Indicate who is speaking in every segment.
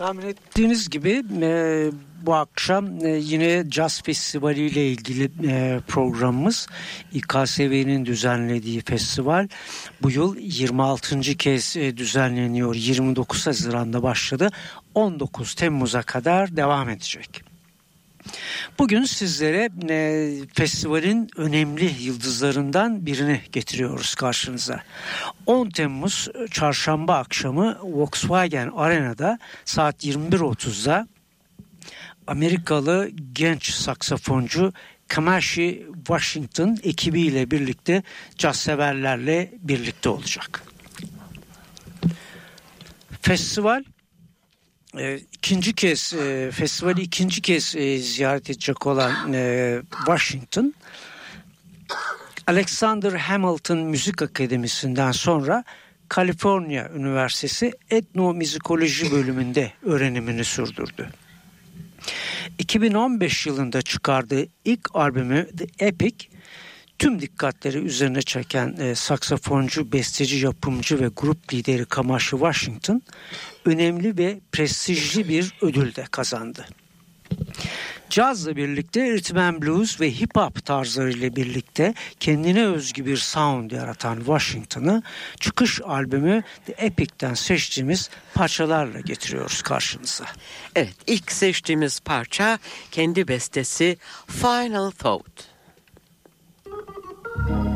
Speaker 1: Tahmin ettiğiniz gibi e, bu akşam e, yine Jazz Festivali ile ilgili e, programımız İKSV'nin düzenlediği festival bu yıl 26. kez e, düzenleniyor. 29 Haziran'da başladı. 19 Temmuz'a kadar devam edecek. Bugün sizlere e, festivalin önemli yıldızlarından birini getiriyoruz karşınıza. 10 Temmuz çarşamba akşamı Volkswagen Arena'da saat 21.30'da Amerikalı genç saksafoncu Kamashi Washington ekibiyle birlikte caz severlerle birlikte olacak. Festival e, ikinci kez e, festivali ikinci kez e, ziyaret edecek olan e, Washington Alexander Hamilton Müzik Akademisi'nden sonra Kaliforniya Üniversitesi Etnomüzikoloji bölümünde öğrenimini sürdürdü. 2015 yılında çıkardığı ilk albümü The Epic tüm dikkatleri üzerine çeken e, saksafoncu, besteci, yapımcı ve grup lideri Kamashi Washington önemli ve prestijli bir ödül de kazandı. Cazla birlikte and blues ve hip hop tarzlarıyla birlikte kendine özgü bir sound yaratan Washington'ı çıkış albümü The Epic'ten seçtiğimiz parçalarla getiriyoruz karşınıza.
Speaker 2: Evet ilk seçtiğimiz parça kendi bestesi Final Thought. Thank you.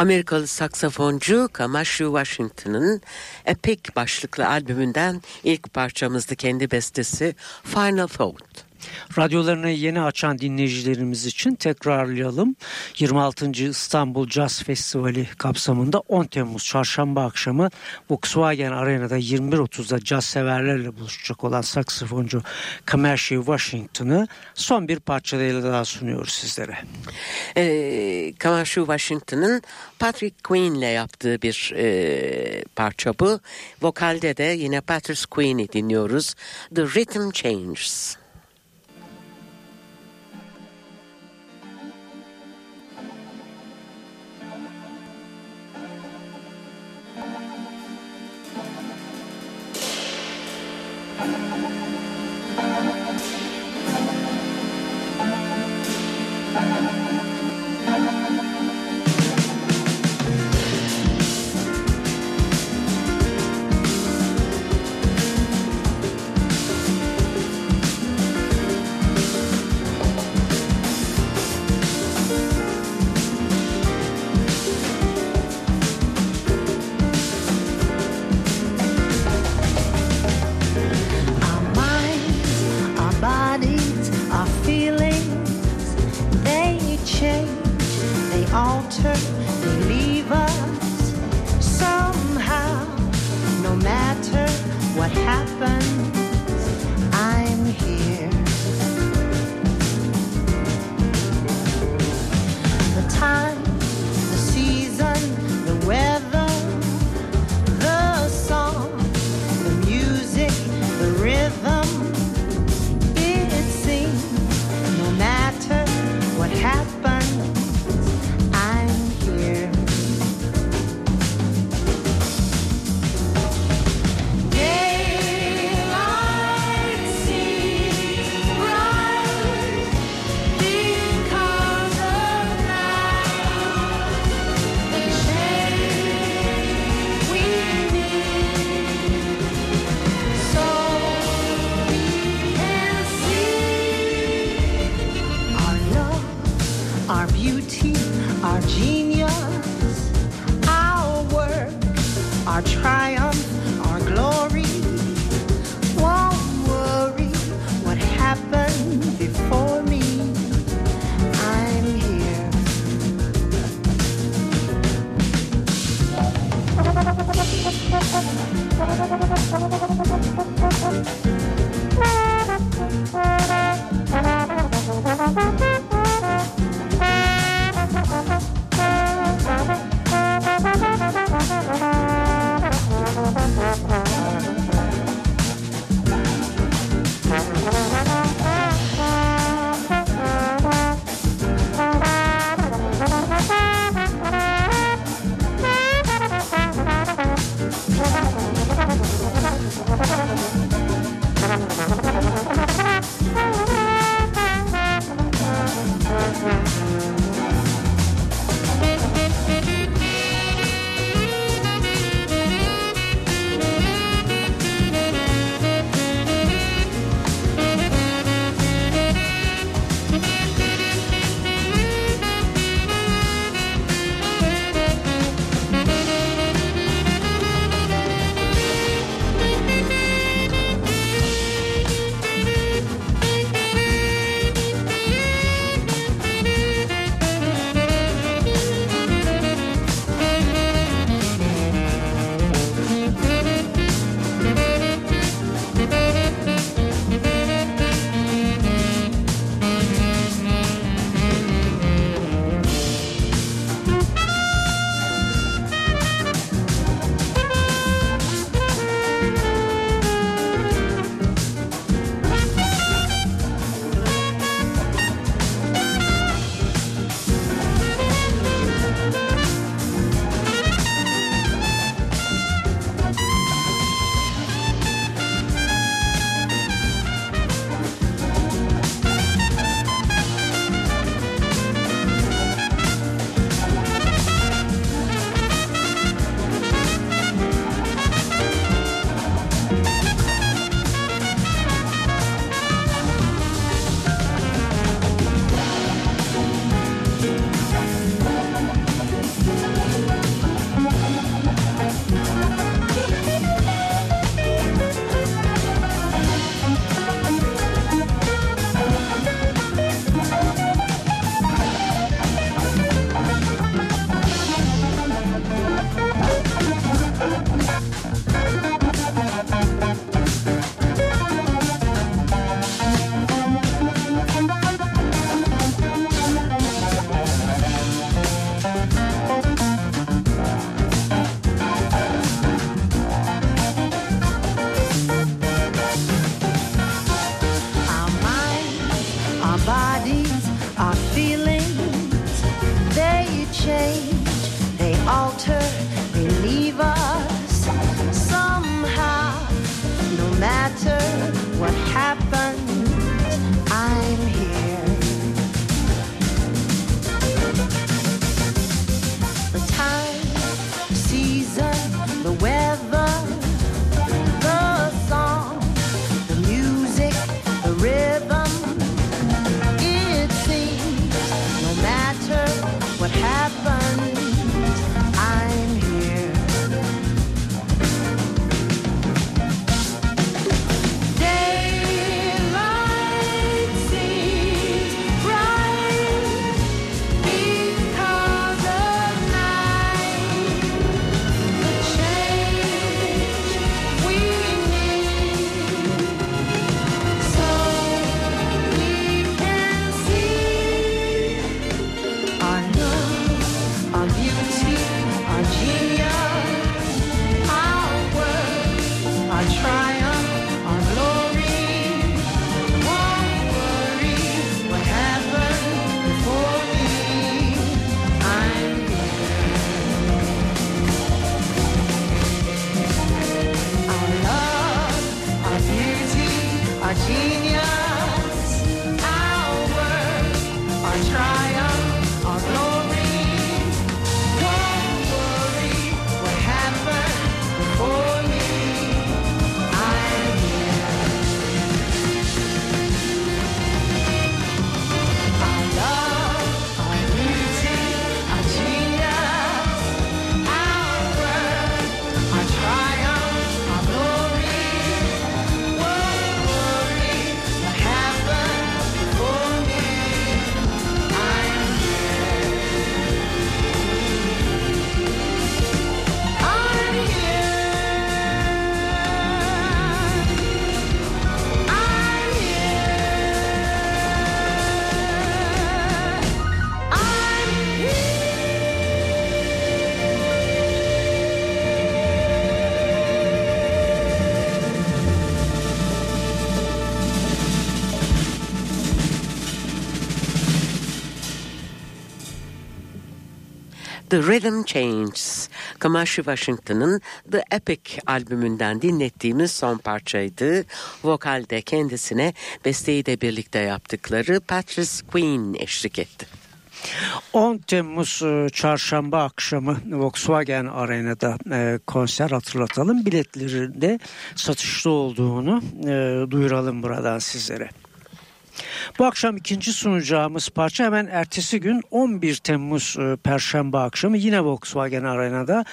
Speaker 3: Amerikalı saksafoncu Kamashu Washington'ın Epic başlıklı albümünden ilk parçamızdı kendi bestesi Final Thought.
Speaker 1: Radyolarını yeni açan dinleyicilerimiz için tekrarlayalım. 26. İstanbul Jazz Festivali kapsamında 10 Temmuz çarşamba akşamı Volkswagen Arena'da 21.30'da caz severlerle buluşacak olan saksafoncu Kamershi Washington'ı son bir parçayla daha sunuyoruz sizlere.
Speaker 3: Ee, Kamashu Washington'ın Patrick Queen'le yaptığı bir e, parça bu. Vokalde de yine Patrick Queen'i dinliyoruz. The Rhythm Changes. her leave us somehow, no matter what happens.
Speaker 2: The Rhythm Changes, Kamashi Washington'ın The Epic albümünden dinlettiğimiz son parçaydı. Vokalde kendisine besteyi de birlikte yaptıkları Patrice Queen eşlik etti.
Speaker 4: 10 Temmuz e, çarşamba akşamı Volkswagen Arena'da e, konser hatırlatalım. Biletlerinde satışta olduğunu e, duyuralım buradan sizlere. Bu akşam ikinci sunacağımız parça hemen ertesi gün 11 Temmuz e, Perşembe akşamı yine Volkswagen Arena'da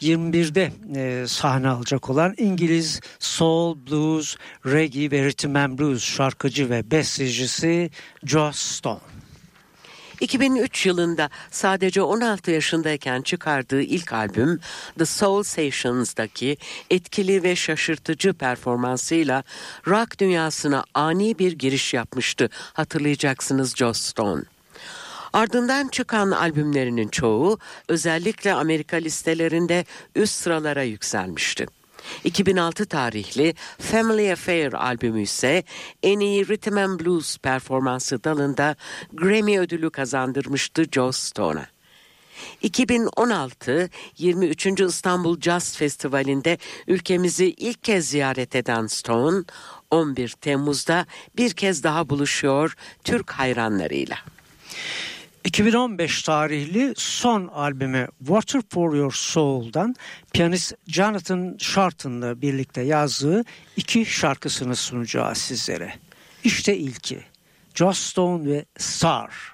Speaker 4: 21'de e, sahne alacak olan İngiliz soul, blues, reggae ve rhythm and blues şarkıcı ve bestecisi Joss Stone.
Speaker 2: 2003 yılında sadece 16 yaşındayken çıkardığı ilk albüm The Soul Sessions'daki etkili ve şaşırtıcı performansıyla rock dünyasına ani bir giriş yapmıştı. Hatırlayacaksınız Joss Stone. Ardından çıkan albümlerinin çoğu özellikle Amerika listelerinde üst sıralara yükselmişti. 2006 tarihli Family Affair albümü ise en iyi Rhythm and Blues performansı dalında Grammy ödülü kazandırmıştı Joe Stone'a. 2016 23. İstanbul Jazz Festivali'nde ülkemizi ilk kez ziyaret eden Stone 11 Temmuz'da bir kez daha buluşuyor Türk hayranlarıyla.
Speaker 4: 2015 tarihli son albümü Water for Your Soul'dan piyanist Jonathan Sharton'la birlikte yazdığı iki şarkısını sunacağız sizlere. İşte ilki Joss Stone ve Star.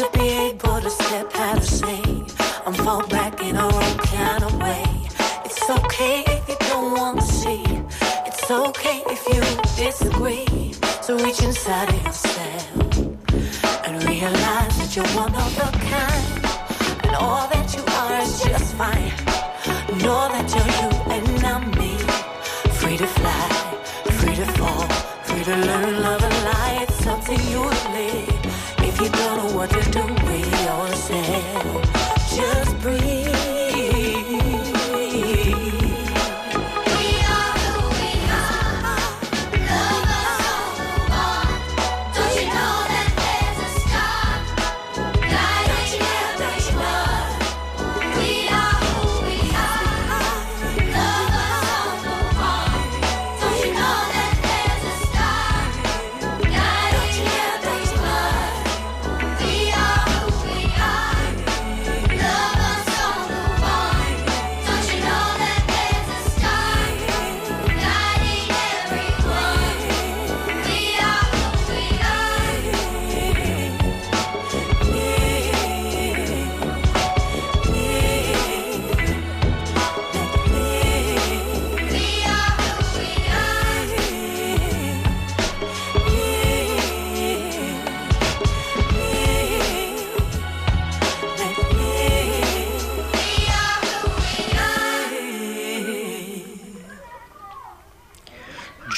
Speaker 5: to be able to step out of shame and
Speaker 6: fall back in our own kind of way. It's okay if you don't want to see. It's okay if you disagree. So reach inside of yourself and realize that you're one of a kind, and all that you are is just fine.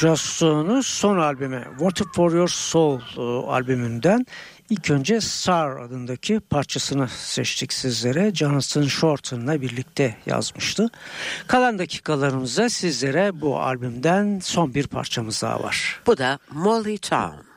Speaker 1: Johnson'un son albümü Water For Your Soul e, albümünden ilk önce Sar adındaki parçasını seçtik sizlere. Johnson Shorten'la birlikte yazmıştı. Kalan dakikalarımızda sizlere bu albümden son bir parçamız daha var.
Speaker 4: Bu da Molly Town.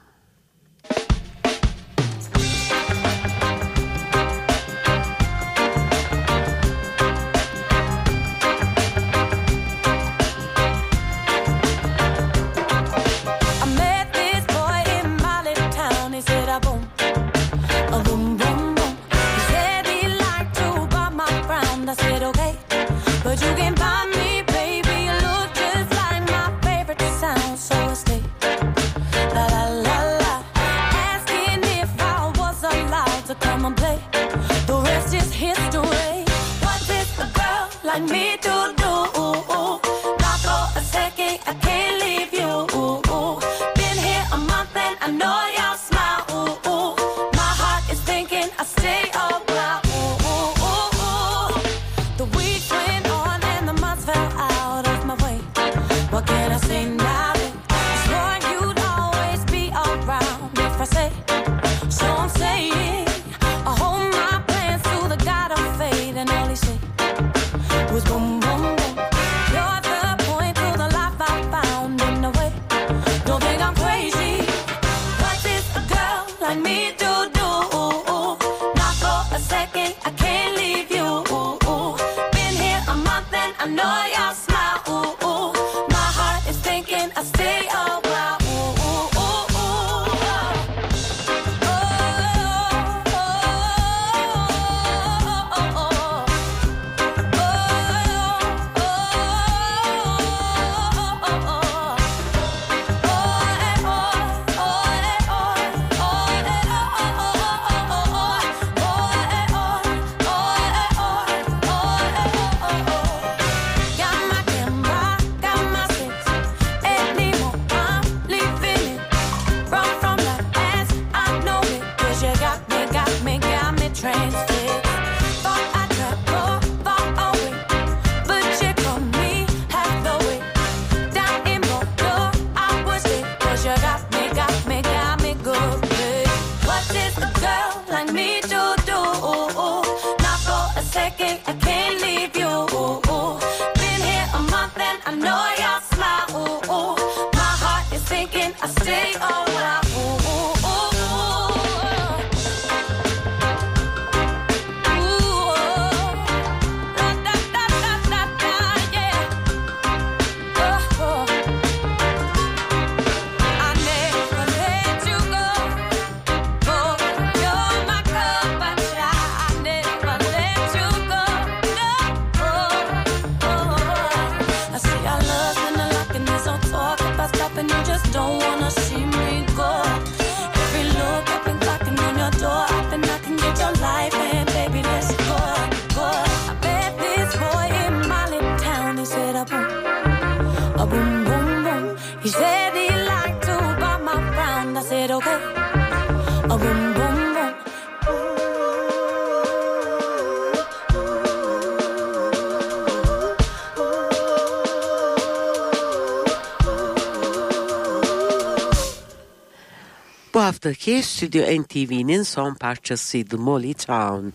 Speaker 2: 1969'daki Stüdyo NTV'nin son parçasıydı Molly Town.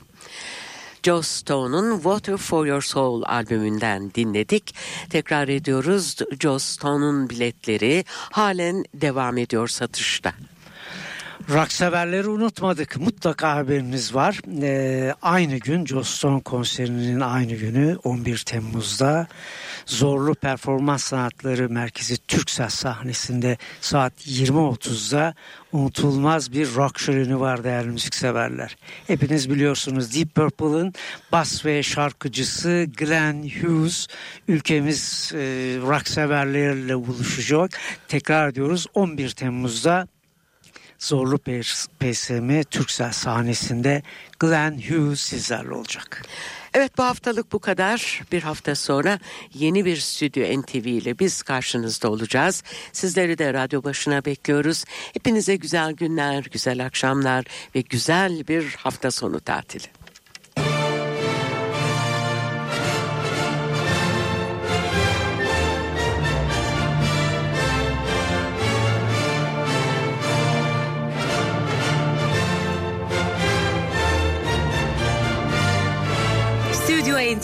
Speaker 2: Joe Stone'un Water for Your Soul albümünden dinledik. Tekrar ediyoruz Joe Stone'un biletleri halen devam ediyor satışta.
Speaker 1: Rock severleri unutmadık. Mutlaka haberimiz var. Ee, aynı gün Joe Stone konserinin aynı günü 11 Temmuz'da Zorlu Performans Sanatları Merkezi Türksel sahnesinde saat 20.30'da unutulmaz bir rock şöleni var değerli müzikseverler. Hepiniz biliyorsunuz Deep Purple'ın bas ve şarkıcısı Glenn Hughes ülkemiz e, rock severlerle buluşacak. Tekrar ediyoruz 11 Temmuz'da Zorlu PSM Türksel sahnesinde Glenn Hughes sizlerle olacak.
Speaker 2: Evet bu haftalık bu kadar. Bir hafta sonra yeni bir Stüdyo NTV ile biz karşınızda olacağız. Sizleri de radyo başına bekliyoruz. Hepinize güzel günler, güzel akşamlar ve güzel bir hafta sonu tatili.